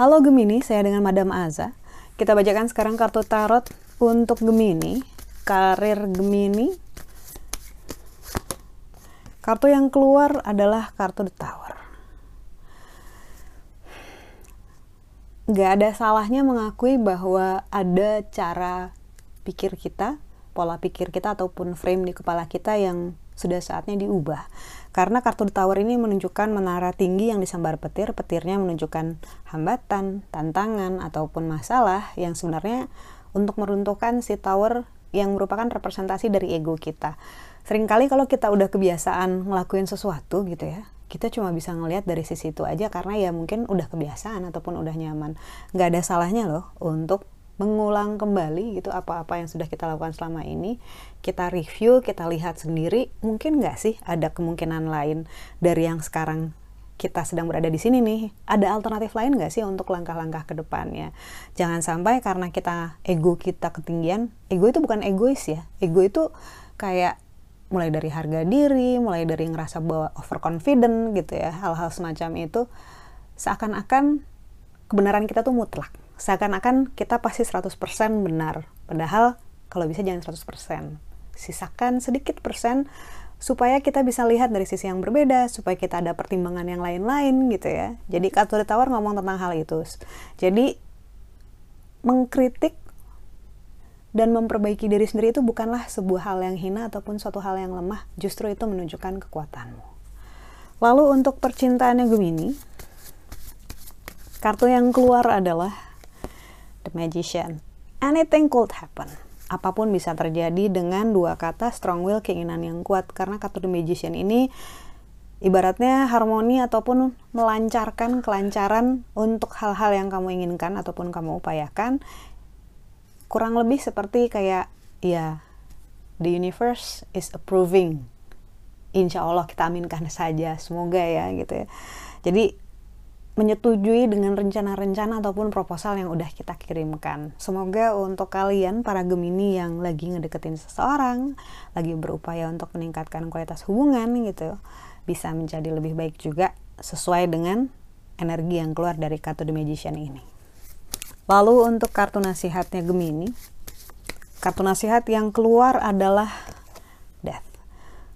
Halo Gemini, saya dengan Madam Aza. Kita bacakan sekarang kartu tarot untuk Gemini, karir Gemini. Kartu yang keluar adalah kartu The Tower. Gak ada salahnya mengakui bahwa ada cara pikir kita, pola pikir kita ataupun frame di kepala kita yang sudah saatnya diubah karena kartu The Tower ini menunjukkan menara tinggi yang disambar petir, petirnya menunjukkan hambatan, tantangan, ataupun masalah yang sebenarnya untuk meruntuhkan si tower yang merupakan representasi dari ego kita. Seringkali kalau kita udah kebiasaan ngelakuin sesuatu gitu ya, kita cuma bisa ngelihat dari sisi itu aja karena ya mungkin udah kebiasaan ataupun udah nyaman. Nggak ada salahnya loh untuk mengulang kembali gitu apa-apa yang sudah kita lakukan selama ini. Kita review kita lihat sendiri. Mungkin nggak sih ada kemungkinan lain dari yang sekarang kita sedang berada di sini nih? Ada alternatif lain nggak sih untuk langkah-langkah ke depannya? Jangan sampai karena kita ego kita ketinggian ego itu bukan egois ya. Ego itu kayak mulai dari harga diri mulai dari ngerasa bahwa overconfident gitu ya hal-hal semacam itu seakan-akan kebenaran kita tuh mutlak seakan-akan kita pasti 100% benar. Padahal kalau bisa jangan 100%. Sisakan sedikit persen supaya kita bisa lihat dari sisi yang berbeda, supaya kita ada pertimbangan yang lain-lain gitu ya. Jadi kartu Tower ngomong tentang hal itu. Jadi mengkritik dan memperbaiki diri sendiri itu bukanlah sebuah hal yang hina ataupun suatu hal yang lemah, justru itu menunjukkan kekuatanmu. Lalu untuk percintaannya Gemini, kartu yang keluar adalah The Magician. Anything could happen. Apa pun bisa terjadi dengan dua kata strong will, keinginan yang kuat. Karena kartu The Magician ini ibaratnya harmoni ataupun melancarkan kelancaran untuk hal-hal yang kamu inginkan ataupun kamu upayakan. Kurang lebih seperti kayak ya the universe is approving. Insya Allah kita aminkan saja, semoga ya gitu ya. Jadi menyetujui dengan rencana-rencana ataupun proposal yang udah kita kirimkan. Semoga untuk kalian para Gemini yang lagi ngedeketin seseorang, lagi berupaya untuk meningkatkan kualitas hubungan gitu, bisa menjadi lebih baik juga sesuai dengan energi yang keluar dari kartu The Magician ini. Lalu untuk kartu nasihatnya Gemini, kartu nasihat yang keluar adalah Death.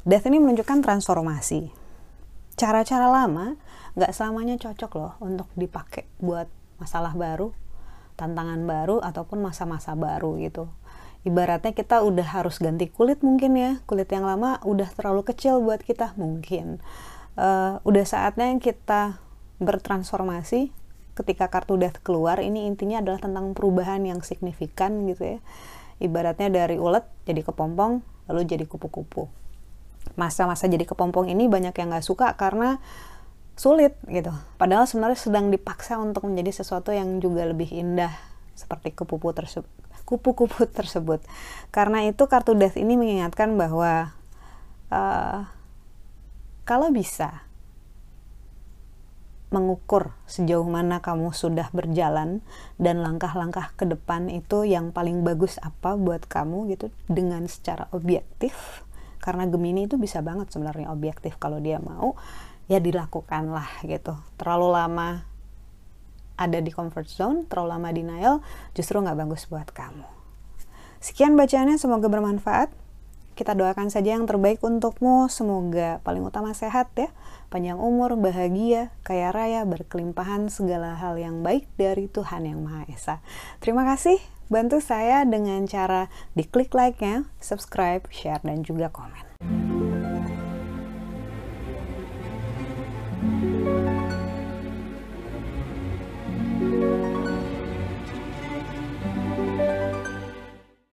Death ini menunjukkan transformasi. Cara-cara lama nggak selamanya cocok loh untuk dipakai buat masalah baru tantangan baru ataupun masa-masa baru gitu. Ibaratnya kita udah harus ganti kulit mungkin ya. Kulit yang lama udah terlalu kecil buat kita mungkin. Uh, udah saatnya kita bertransformasi. Ketika kartu death keluar ini intinya adalah tentang perubahan yang signifikan gitu ya. Ibaratnya dari ulet jadi kepompong lalu jadi kupu-kupu masa-masa jadi kepompong ini banyak yang nggak suka karena sulit gitu. Padahal sebenarnya sedang dipaksa untuk menjadi sesuatu yang juga lebih indah seperti kupu-kupu tersebut. Kupu-kupu tersebut. Karena itu kartu death ini mengingatkan bahwa uh, kalau bisa mengukur sejauh mana kamu sudah berjalan dan langkah-langkah ke depan itu yang paling bagus apa buat kamu gitu dengan secara objektif karena Gemini itu bisa banget sebenarnya objektif kalau dia mau ya dilakukan lah gitu. Terlalu lama ada di comfort zone terlalu lama denial justru nggak bagus buat kamu. Sekian bacaannya semoga bermanfaat. Kita doakan saja yang terbaik untukmu. Semoga paling utama sehat ya. Panjang umur bahagia kaya raya berkelimpahan segala hal yang baik dari Tuhan yang Maha Esa. Terima kasih bantu saya dengan cara diklik like-nya subscribe share dan juga komen.